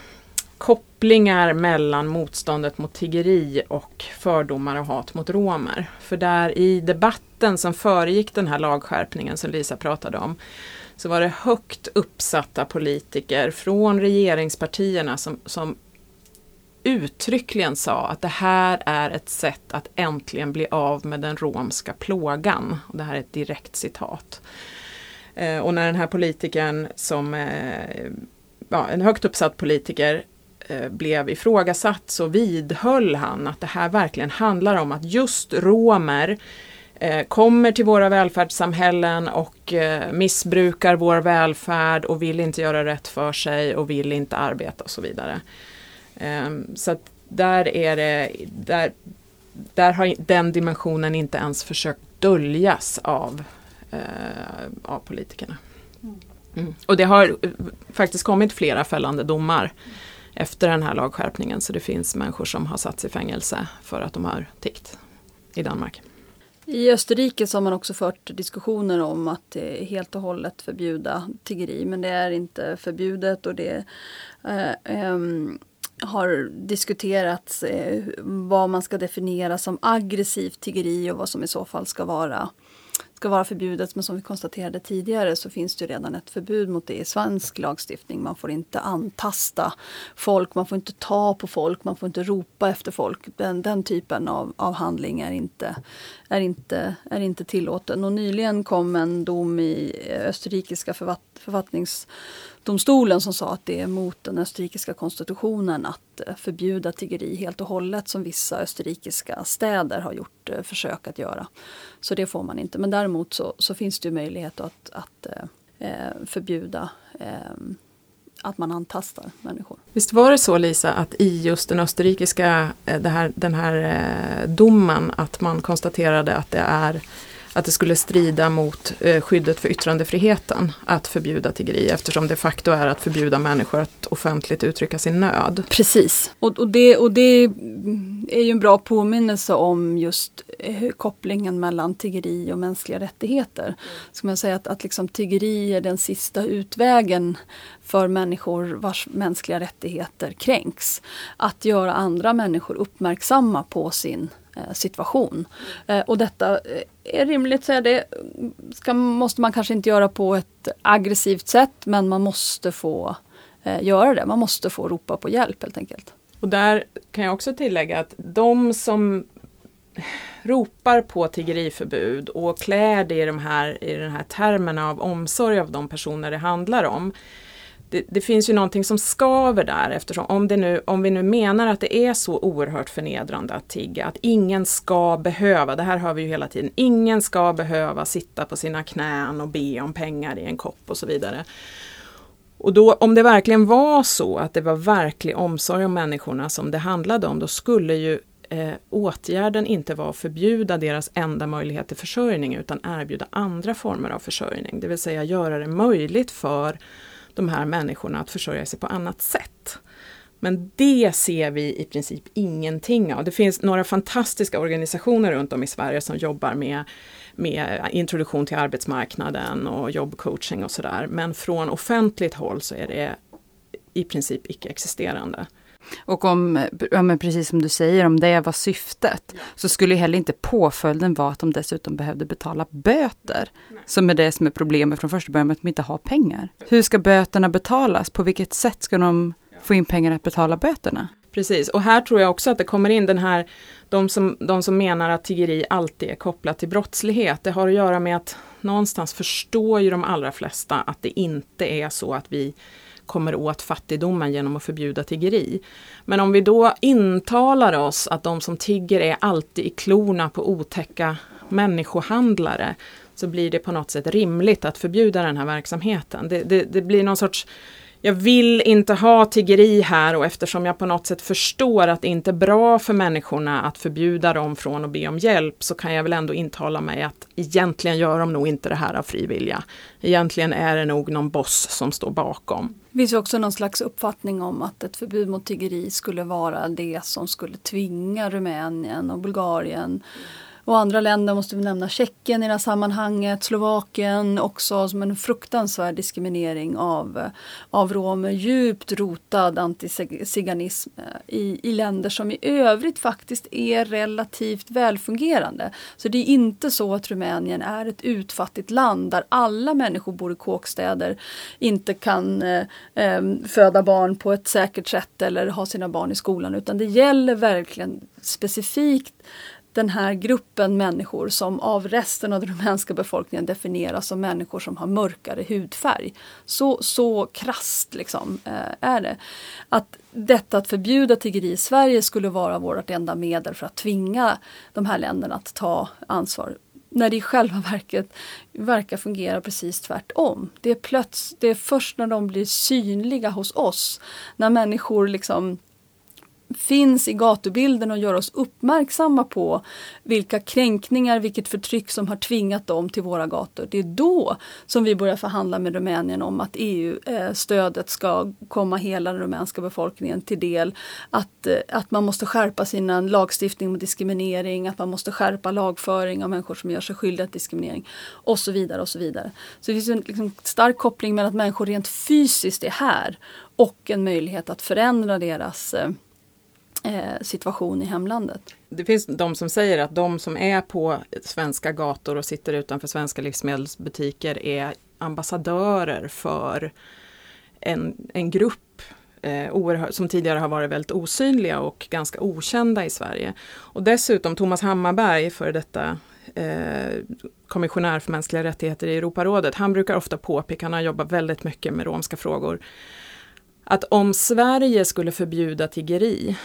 kopplingar mellan motståndet mot tiggeri och fördomar och hat mot romer. För där i möten som föregick den här lagskärpningen som Lisa pratade om så var det högt uppsatta politiker från regeringspartierna som, som uttryckligen sa att det här är ett sätt att äntligen bli av med den romska plågan. Och det här är ett direkt citat. Eh, och när den här politikern som eh, ja, en högt uppsatt politiker Eh, blev ifrågasatt så vidhöll han att det här verkligen handlar om att just romer eh, kommer till våra välfärdssamhällen och eh, missbrukar vår välfärd och vill inte göra rätt för sig och vill inte arbeta och så vidare. Ehm, så att där är det, där, där har den dimensionen inte ens försökt döljas av, av politikerna. Mm. Och det har faktiskt kommit flera fällande domar efter den här lagskärpningen. Så det finns människor som har satts i fängelse för att de har tiggt i Danmark. I Österrike så har man också fört diskussioner om att helt och hållet förbjuda tiggeri. Men det är inte förbjudet och det eh, eh, har diskuterats eh, vad man ska definiera som aggressivt tiggeri och vad som i så fall ska vara ska vara förbjudet. Men som vi konstaterade tidigare så finns det redan ett förbud mot det i svensk lagstiftning. Man får inte antasta folk, man får inte ta på folk, man får inte ropa efter folk. Den, den typen av, av handling är inte, är, inte, är inte tillåten. Och nyligen kom en dom i eh, österrikiska författ, författnings domstolen som sa att det är mot den österrikiska konstitutionen att eh, förbjuda tiggeri helt och hållet som vissa österrikiska städer har gjort eh, försök att göra. Så det får man inte. Men däremot så, så finns det möjlighet att, att eh, eh, förbjuda eh, att man antastar människor. Visst var det så Lisa att i just den österrikiska eh, det här, den här domen att man konstaterade att det är att det skulle strida mot eh, skyddet för yttrandefriheten att förbjuda tiggeri eftersom de facto är att förbjuda människor att offentligt uttrycka sin nöd. Precis, och, och, det, och det är ju en bra påminnelse om just eh, kopplingen mellan tiggeri och mänskliga rättigheter. Ska man säga att, att liksom tiggeri är den sista utvägen för människor vars mänskliga rättigheter kränks. Att göra andra människor uppmärksamma på sin Eh, situation. Eh, och detta eh, är rimligt, säger det ska, måste man kanske inte göra på ett aggressivt sätt men man måste få göra det. Man måste få ropa på hjälp helt enkelt. Och där kan jag också tillägga att de som ropar på tiggeriförbud och klär det i, de här, i den här termen av omsorg av de personer det handlar om. Det, det, finns ju någonting som skaver där eftersom om, det nu, om vi nu menar att det är så oerhört förnedrande att tigga, att ingen ska behöva, det här hör vi ju hela tiden, ingen ska behöva sitta på sina knän och be om pengar i en kopp och så vidare. Och då, om det verkligen var så att det var verklig omsorg om människorna som det handlade om, då skulle ju eh, åtgärden inte vara att förbjuda deras enda möjlighet till försörjning utan erbjuda andra former av försörjning. Det vill säga göra det möjligt för de här människorna att försörja sig på annat sätt. Men det ser vi i princip ingenting av. Det finns några fantastiska organisationer runt om i Sverige som jobbar med med introduktion till arbetsmarknaden och jobbcoaching och sådär. Men från offentligt håll så är det i princip icke-existerande. Och om, ja men precis som du säger, om det var syftet, så skulle heller inte påföljden vara att de dessutom behövde betala böter. Nej. Som är det som är problemet från första början, med att de inte har pengar. Hur ska böterna betalas? På vilket sätt ska de få in pengar att betala böterna? Precis, och här tror jag också att det kommer in den här, de som, de som menar att tiggeri alltid är kopplat till brottslighet. Det har att göra med att någonstans förstår ju de allra flesta att det inte är så att vi kommer åt fattigdomen genom att förbjuda tiggeri. Men om vi då intalar oss att de som tigger är alltid i klorna på otäcka människohandlare så blir det på något sätt rimligt att förbjuda den här verksamheten. Det, det, det blir någon sorts jag vill inte ha tiggeri här och eftersom jag på något sätt förstår att det inte är bra för människorna att förbjuda dem från att be om hjälp så kan jag väl ändå intala mig att egentligen gör de nog inte det här av fri vilja. Egentligen är det nog någon boss som står bakom. Det finns också någon slags uppfattning om att ett förbud mot tiggeri skulle vara det som skulle tvinga Rumänien och Bulgarien och andra länder måste vi nämna Tjeckien i det här sammanhanget, Slovakien också som en fruktansvärd diskriminering av, av romer. Djupt rotad antiziganism eh, i, i länder som i övrigt faktiskt är relativt välfungerande. Så det är inte så att Rumänien är ett utfattigt land där alla människor bor i kåkstäder, inte kan eh, eh föda barn på ett säkert sätt eller ha sina barn i skolan utan det gäller verkligen specifikt den här gruppen människor som av resten av den rumänska befolkningen definieras som människor som har mörkare hudfärg. Så, så krasst liksom, eh, är det. Att detta att förbjuda tiggeri i Sverige skulle vara vårt enda medel för att tvinga de här länderna att ta ansvar när det i själva verket verkar fungera precis tvärtom. Det är, plöts, det är först när de blir synliga hos oss, när människor liksom finns i gatubilden och gör oss uppmärksamma på vilka kränkningar, vilket förtryck som har tvingat dem till våra gator. Det är då som vi börjar förhandla med Rumänien om att EU-stödet eh, ska komma hela den rumänska befolkningen till del. Att, eh, att man måste skärpa sin lagstiftning mot diskriminering, att man måste skärpa lagföring av människor som gör sig skyldiga till diskriminering och så vidare. och så vidare. Så det finns en liksom stark koppling mellan att människor rent fysiskt är här och en möjlighet att förändra deras eh, Eh, situation i hemlandet. Det finns de som säger att de som är på svenska gator och sitter utanför svenska livsmedelsbutiker är ambassadörer för en, en grupp eh, som tidigare har varit väldigt osynliga och ganska okända i Sverige. Och dessutom Thomas Hammarberg, för detta eh, kommissionär för mänskliga rättigheter i Europarådet, han brukar ofta påpeka, han har jobbat väldigt mycket med romska frågor, att om Sverige skulle förbjuda tiggeri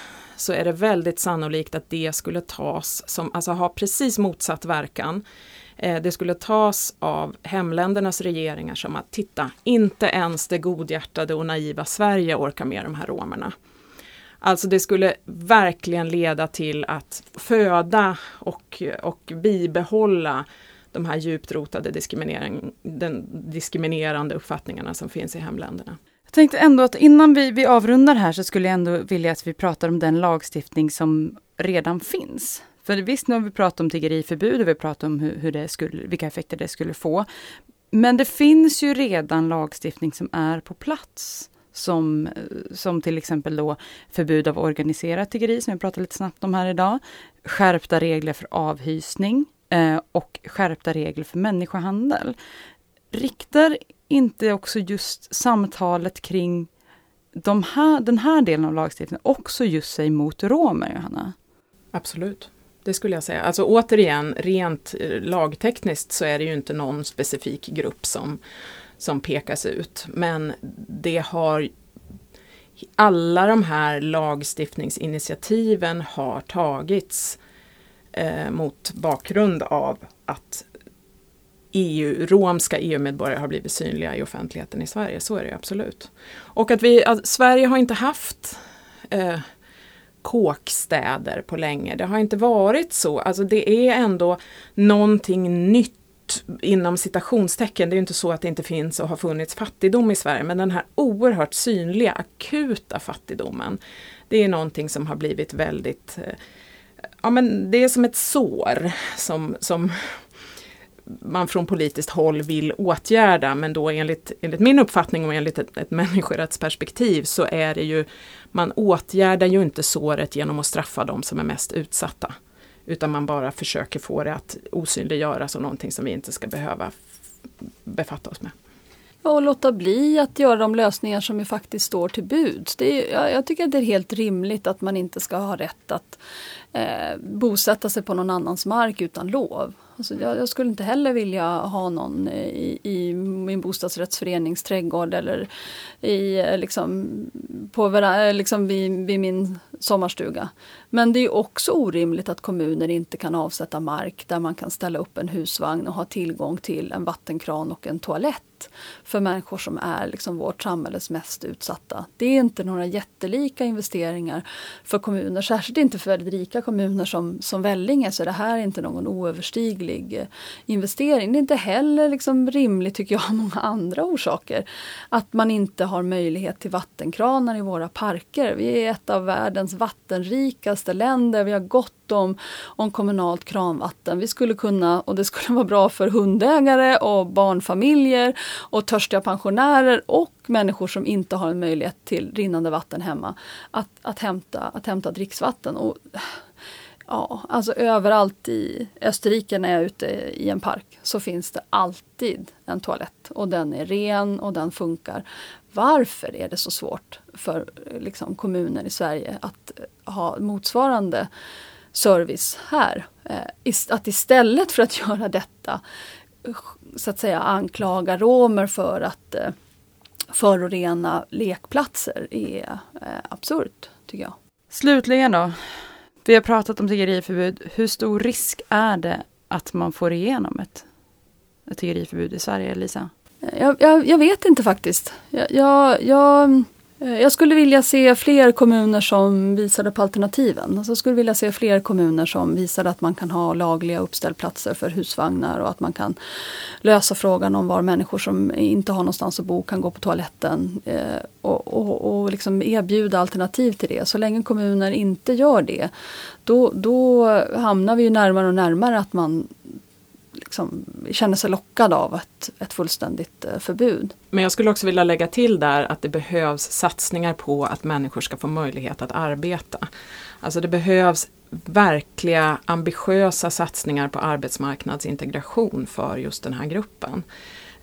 så är det väldigt sannolikt att det skulle tas som, alltså ha precis motsatt verkan. Eh, det skulle tas av hemländernas regeringar som att titta, inte ens det godhjärtade och naiva Sverige orkar med de här romerna. Alltså det skulle verkligen leda till att föda och, och bibehålla de här djupt rotade diskriminering, den diskriminerande uppfattningarna som finns i hemländerna. Jag tänkte ändå att innan vi, vi avrundar här så skulle jag ändå vilja att vi pratar om den lagstiftning som redan finns. För visst, nu har vi pratat om tiggeriförbud och vi har pratat om hur, hur det skulle, vilka effekter det skulle få. Men det finns ju redan lagstiftning som är på plats. Som, som till exempel då förbud av organiserat tiggeri, som vi pratade lite snabbt om här idag. Skärpta regler för avhysning eh, och skärpta regler för människohandel. Riktar inte också just samtalet kring de här, den här delen av lagstiftningen också just sig mot romer, Johanna? Absolut. Det skulle jag säga. Alltså återigen, rent eh, lagtekniskt så är det ju inte någon specifik grupp som, som pekas ut. Men det har alla de här lagstiftningsinitiativen har tagits eh, mot bakgrund av att EU, romska EU-medborgare har blivit synliga i offentligheten i Sverige. Så är det absolut. Och att vi, att Sverige har inte haft eh, kåkstäder på länge. Det har inte varit så. Alltså det är ändå någonting nytt inom citationstecken. Det är inte så att det inte finns och har funnits fattigdom i Sverige, men den här oerhört synliga, akuta fattigdomen, det är någonting som har blivit väldigt eh, Ja men det är som ett sår som, som man från politiskt håll vill åtgärda, men då enligt, enligt min uppfattning och enligt ett, ett människorättsperspektiv så är det ju, man åtgärdar ju inte såret genom att straffa de som är mest utsatta. Utan man bara försöker få det att osynliggöras som någonting som vi inte ska behöva befatta oss med. Och låta bli att göra de lösningar som ju faktiskt står till buds. Det är, jag tycker att det är helt rimligt att man inte ska ha rätt att eh, bosätta sig på någon annans mark utan lov. Alltså jag, jag, skulle inte heller vilja ha någon eh, i, i min bostadsrättsförenings trädgård eller i, eh, liksom, på, eh, liksom vid, vid min sommarstuga. Men det är också orimligt att kommuner inte kan avsätta mark där man kan ställa upp en husvagn och ha tillgång till en vattenkran och en toalett för människor som är liksom vårt samhälles mest utsatta. Det är inte några jättelika investeringar för kommuner, särskilt inte för väldigt rika kommuner som, som Vellinge, så det här är inte någon oöverstiglig investering. Det är inte heller liksom rimligt, tycker jag, av många andra orsaker, att man inte har möjlighet till vattenkranar i våra parker. Vi är ett av världens vattenrikaste länder, vi har gott om, om kommunalt kranvatten. Vi skulle kunna, och det skulle <laughs> vara bra för hundägare och barnfamiljer och törstiga pensionärer och människor som inte har en möjlighet till rinnande vatten hemma att, att, hämta, att hämta dricksvatten. Och, ja, alltså överallt i Österrike när jag är ute i en park så finns det alltid en toalett och den är ren och den funkar. Varför är det så svårt för eh, liksom, kommuner i Sverige att eh, ha motsvarande service här. Eh, att istället för att <laughs> göra detta så att säga anklaga romer för att förorena lekplatser är absurt, tycker jag. Slutligen då. Vi har pratat om tiggeriförbud. Hur stor risk är det att man får igenom ett, ett tiggeriförbud i Sverige, Lisa? Jag, jag, jag vet inte faktiskt. Jag, jag, jag jag skulle vilja se fler kommuner som visade på alternativen. Alltså jag skulle vilja se fler kommuner som visade att man kan ha lagliga uppställplatser för husvagnar och att man kan lösa frågan om var människor som inte har någonstans att bo kan gå på toaletten. Eh, och, och, och liksom erbjuda alternativ till det. Så länge kommuner inte gör det, då, då hamnar vi närmare och närmare att man liksom känner sig lockad av ett, ett fullständigt eh, förbud. Men jag skulle också vilja lägga till där att det behövs satsningar på att människor ska få möjlighet att arbeta. Alltså det behövs verkliga ambitiösa satsningar på arbetsmarknadsintegration för just den här gruppen.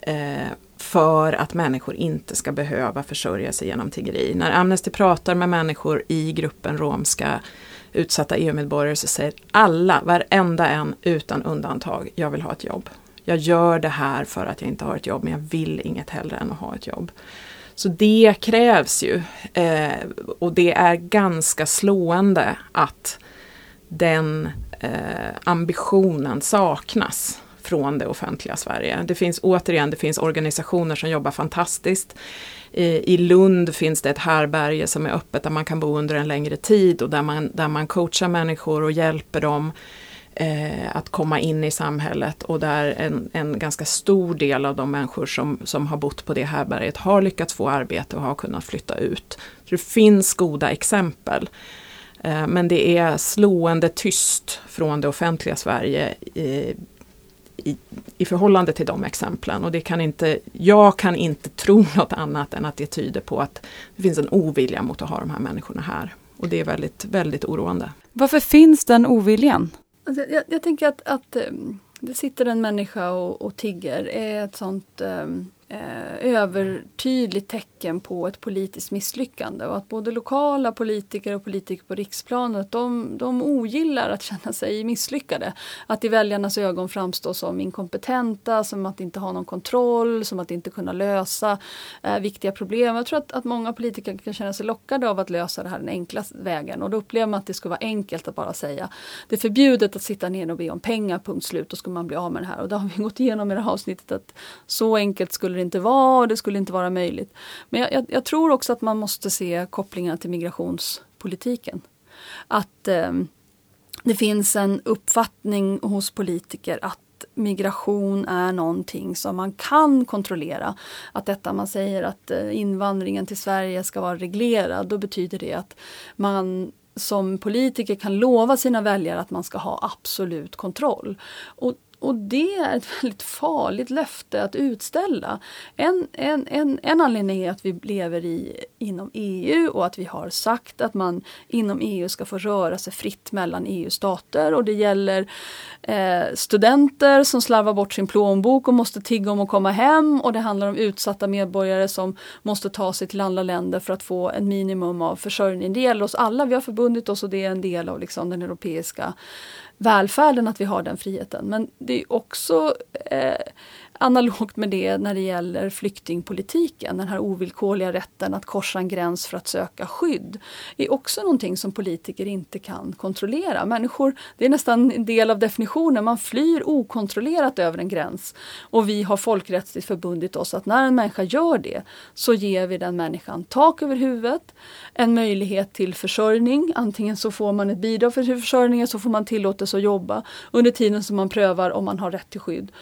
Eh, för att människor inte ska behöva försörja sig genom tiggeri. När Amnesty pratar med människor i gruppen romska utsatta EU-medborgare så säger alla, varenda en utan undantag, jag vill ha ett jobb. Jag gör det här för att jag inte har ett jobb men jag vill inget hellre än att ha ett jobb. Så det krävs ju eh, och det är ganska slående att den eh, ambitionen saknas från det offentliga Sverige. Det finns återigen, det finns organisationer som jobbar fantastiskt. I Lund finns det ett härberge som är öppet där man kan bo under en längre tid och där man, där man coachar människor och hjälper dem eh, att komma in i samhället och där en, en ganska stor del av de människor som, som har bott på det härberget har lyckats få arbete och har kunnat flytta ut. Så det finns goda exempel. Eh, men det är slående tyst från det offentliga Sverige i, i, förhållande till de exemplen. Och det kan inte, jag kan inte tro <laughs> något annat än att det tyder på att det finns en ovilja mot att ha de här människorna här. Och det är väldigt, väldigt oroande. Varför finns den oviljan? Alltså, jag, jag tänker att, att um, det sitter en människa och, och tigger är ett sånt um, eh, övertydligt tecken på ett politiskt misslyckande och att både lokala politiker och politiker på riksplanet de, de ogillar att känna sig misslyckade. Att i väljarnas ögon framstå som inkompetenta, som att inte ha någon kontroll, som att inte kunna lösa eh, viktiga problem. Jag tror att, att många politiker kan känna sig lockade av att lösa det här den enkla vägen och då upplever man att det ska vara enkelt att bara säga det är förbjudet att sitta ner och be om pengar, punkt slut, då ska man bli av med det här. Och det har vi gått igenom i det här avsnittet att så enkelt skulle det inte vara och det skulle inte vara möjligt. Men jag, jag, jag tror också att man måste se kopplingarna till migrationspolitiken. Att eh, det finns en uppfattning hos politiker att migration är någonting som man kan kontrollera. Att detta man säger att eh, invandringen till Sverige ska vara reglerad, då betyder det att man som politiker kan lova sina väljare att man ska ha absolut kontroll. Och och det är ett <laughs> väldigt farligt löfte att utställa. En, en, en, en anledning är att vi lever i, inom EU och att vi har sagt att man inom EU ska få röra sig fritt mellan EU-stater och det gäller eh, studenter som slarvar bort sin plånbok och måste tigga om att komma hem och det handlar om utsatta medborgare som måste ta sig till andra länder för att få en minimum av försörjning. Det gäller oss alla, vi har förbundit oss och det är en del av liksom den europeiska välfärden att vi har den friheten. Men det är också eh, analogt med det när det gäller flyktingpolitiken. Den här ovillkorliga rätten att korsa en gräns för att söka skydd. är också någonting som politiker inte kan kontrollera. Människor, det är nästan en del av definitionen, man flyr okontrollerat över en gräns. Och vi har folkrättsligt förbundit oss att när en människa gör det så ger vi den människan tak över huvudet, en möjlighet till försörjning. Antingen så får man ett bidrag för försörjningen så får man tillåtelse att jobba under tiden som man prövar om man har rätt till skydd.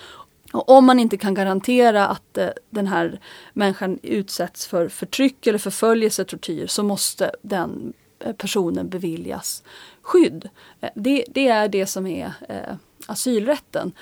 Och om man inte kan garantera att eh, den här människan utsätts för förtryck eller förföljelse, tortyr, så måste den eh, personen beviljas skydd. Eh, det, det är det som är eh, asylrätten.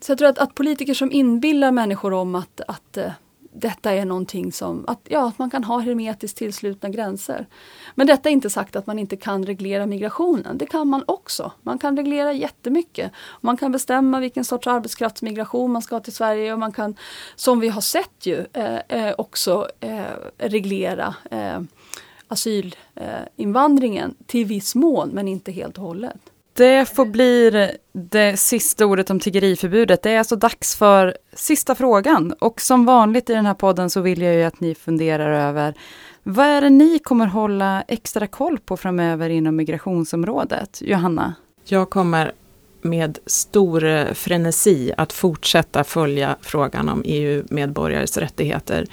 Så jag tror att, att politiker som inbillar människor om att, att eh, detta är någonting som, att, ja, att man kan ha hermetiskt tillslutna gränser. Men detta är inte sagt att man inte kan reglera migrationen. Det kan man också. Man kan reglera jättemycket. Man kan bestämma vilken sorts arbetskraftsmigration man ska ha till Sverige och man kan, som vi har sett ju, eh, eh, också eh, reglera eh, asylinvandringen till viss mån, men inte helt och hållet. Det får bli det sista ordet om tiggeriförbudet. Det är alltså dags för sista frågan. Och som vanligt i den här podden så vill jag ju att ni funderar över vad är det ni kommer hålla extra koll på framöver inom migrationsområdet? Johanna? Jag kommer med stor frenesi att fortsätta följa frågan om EU-medborgares rättigheter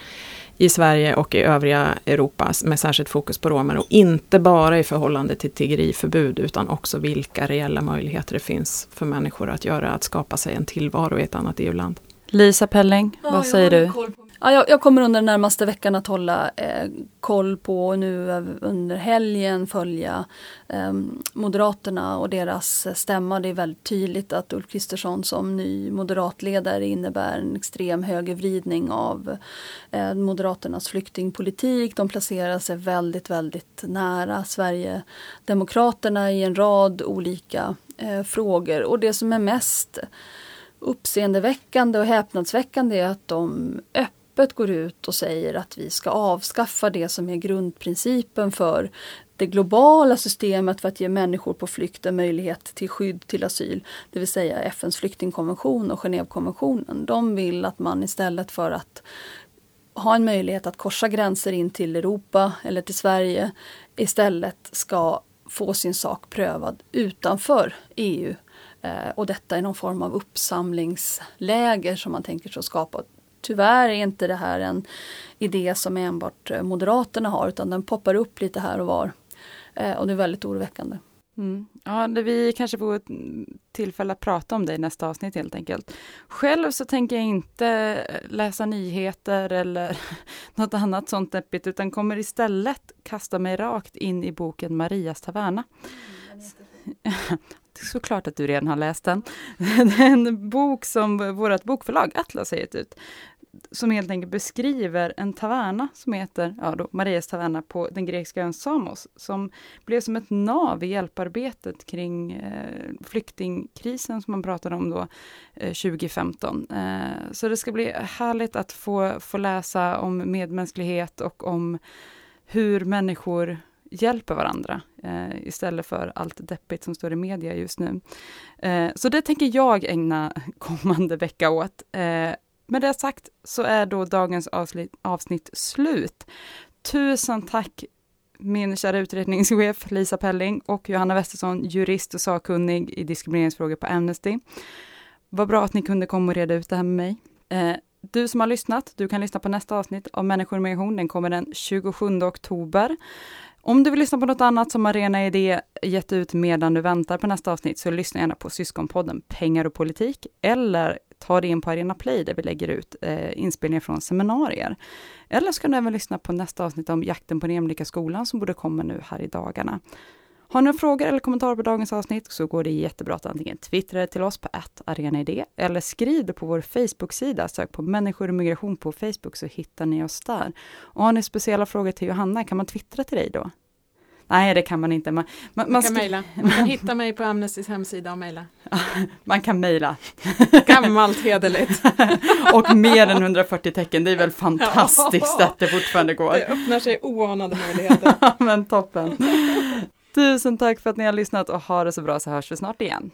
i Sverige och i övriga Europa med särskilt fokus på romer och inte bara i förhållande till tiggeriförbud utan också vilka reella möjligheter det finns för människor att göra, att skapa sig en tillvaro i ett annat EU-land. Lisa Pelling, ja, vad säger du? Ja, jag, jag, kommer under den närmaste veckan att hålla eh, koll på och nu under helgen följa eh, Moderaterna och deras stämma. Det är väldigt tydligt att Ulf Kristersson som ny moderatledare innebär en extrem högervridning av eh, Moderaternas flyktingpolitik. De placerar sig väldigt, väldigt nära Sverigedemokraterna i en rad olika eh, frågor. Och det som är mest uppseendeväckande och häpnadsväckande är att de öppet öppet går ut och säger att vi ska avskaffa det som är grundprincipen för det globala systemet för att ge människor på flykt en möjlighet till skydd till asyl. Det vill säga FNs flyktingkonvention och Genèvekonventionen. De vill att man istället för att ha en möjlighet att korsa gränser in till Europa eller till Sverige istället ska få sin sak prövad utanför EU. Eh, och detta är någon form av uppsamlingsläger som man tänker sig att skapa tyvärr är inte det här en idé som enbart eh, Moderaterna har utan den poppar upp lite här och var. Eh, och det är väldigt oroväckande. Mm. Ja, det, vi kanske får mm, tillfälle att prata om det i nästa avsnitt helt enkelt. Själv så tänker jag inte eh, läsa nyheter eller <laughs> något annat sånt deppigt, utan kommer istället kasta mig rakt in i boken Marias taverna. Mm, <laughs> Såklart att du redan har läst den. <laughs> Det är en bok som vårt bokförlag Atlas har gett ut som helt enkelt beskriver en taverna som heter ja, då, Marias taverna på den grekiska ön Samos, som blev som ett nav i hjälparbetet kring eh, flyktingkrisen som man pratade om då eh, 2015. Eh, så det ska bli härligt att få, få läsa om medmänsklighet och om hur människor hjälper varandra eh, istället för allt deppigt som står i media just nu. Eh, så det tänker jag ägna <laughs> kommande vecka åt. Eh, med det sagt så är då dagens avsnitt, avsnitt slut. Tusen tack min kära utredningschef Lisa Pelling och Johanna Westersson, jurist och sakkunnig i diskrimineringsfrågor på Amnesty. Vad bra att ni kunde komma och reda ut det här med mig. Eh, du som har lyssnat, du kan lyssna på nästa avsnitt av Människor och migration. Den kommer den 27 oktober. Om du vill lyssna på något annat som Arena Idé gett ut medan du väntar på nästa avsnitt, så lyssna gärna på Syskonpodden Pengar och politik, eller ta dig in på Arena Play där vi lägger ut eh, inspelningar från seminarier. Eller så kan du även lyssna på nästa avsnitt om jakten på den jämlika skolan som borde komma nu här i dagarna. Har ni några frågor eller kommentarer på dagens avsnitt så går det jättebra att antingen twittra till oss på arenaidé eller skriv det på vår Facebook-sida. Sök på människor och migration på Facebook så hittar ni oss där. Och har ni speciella frågor till Johanna, kan man twittra till dig då? Nej, det kan man inte. Man, man, man kan mejla. Man kan hitta mig på Amnestys hemsida och mejla. <laughs> man kan mejla. <laughs> Gammalt hederligt. <laughs> och mer än 140 tecken, det är väl fantastiskt att det fortfarande går. Det öppnar sig oanade möjligheter. Men toppen. Tusen tack för att ni har lyssnat och ha det så bra så hörs vi snart igen.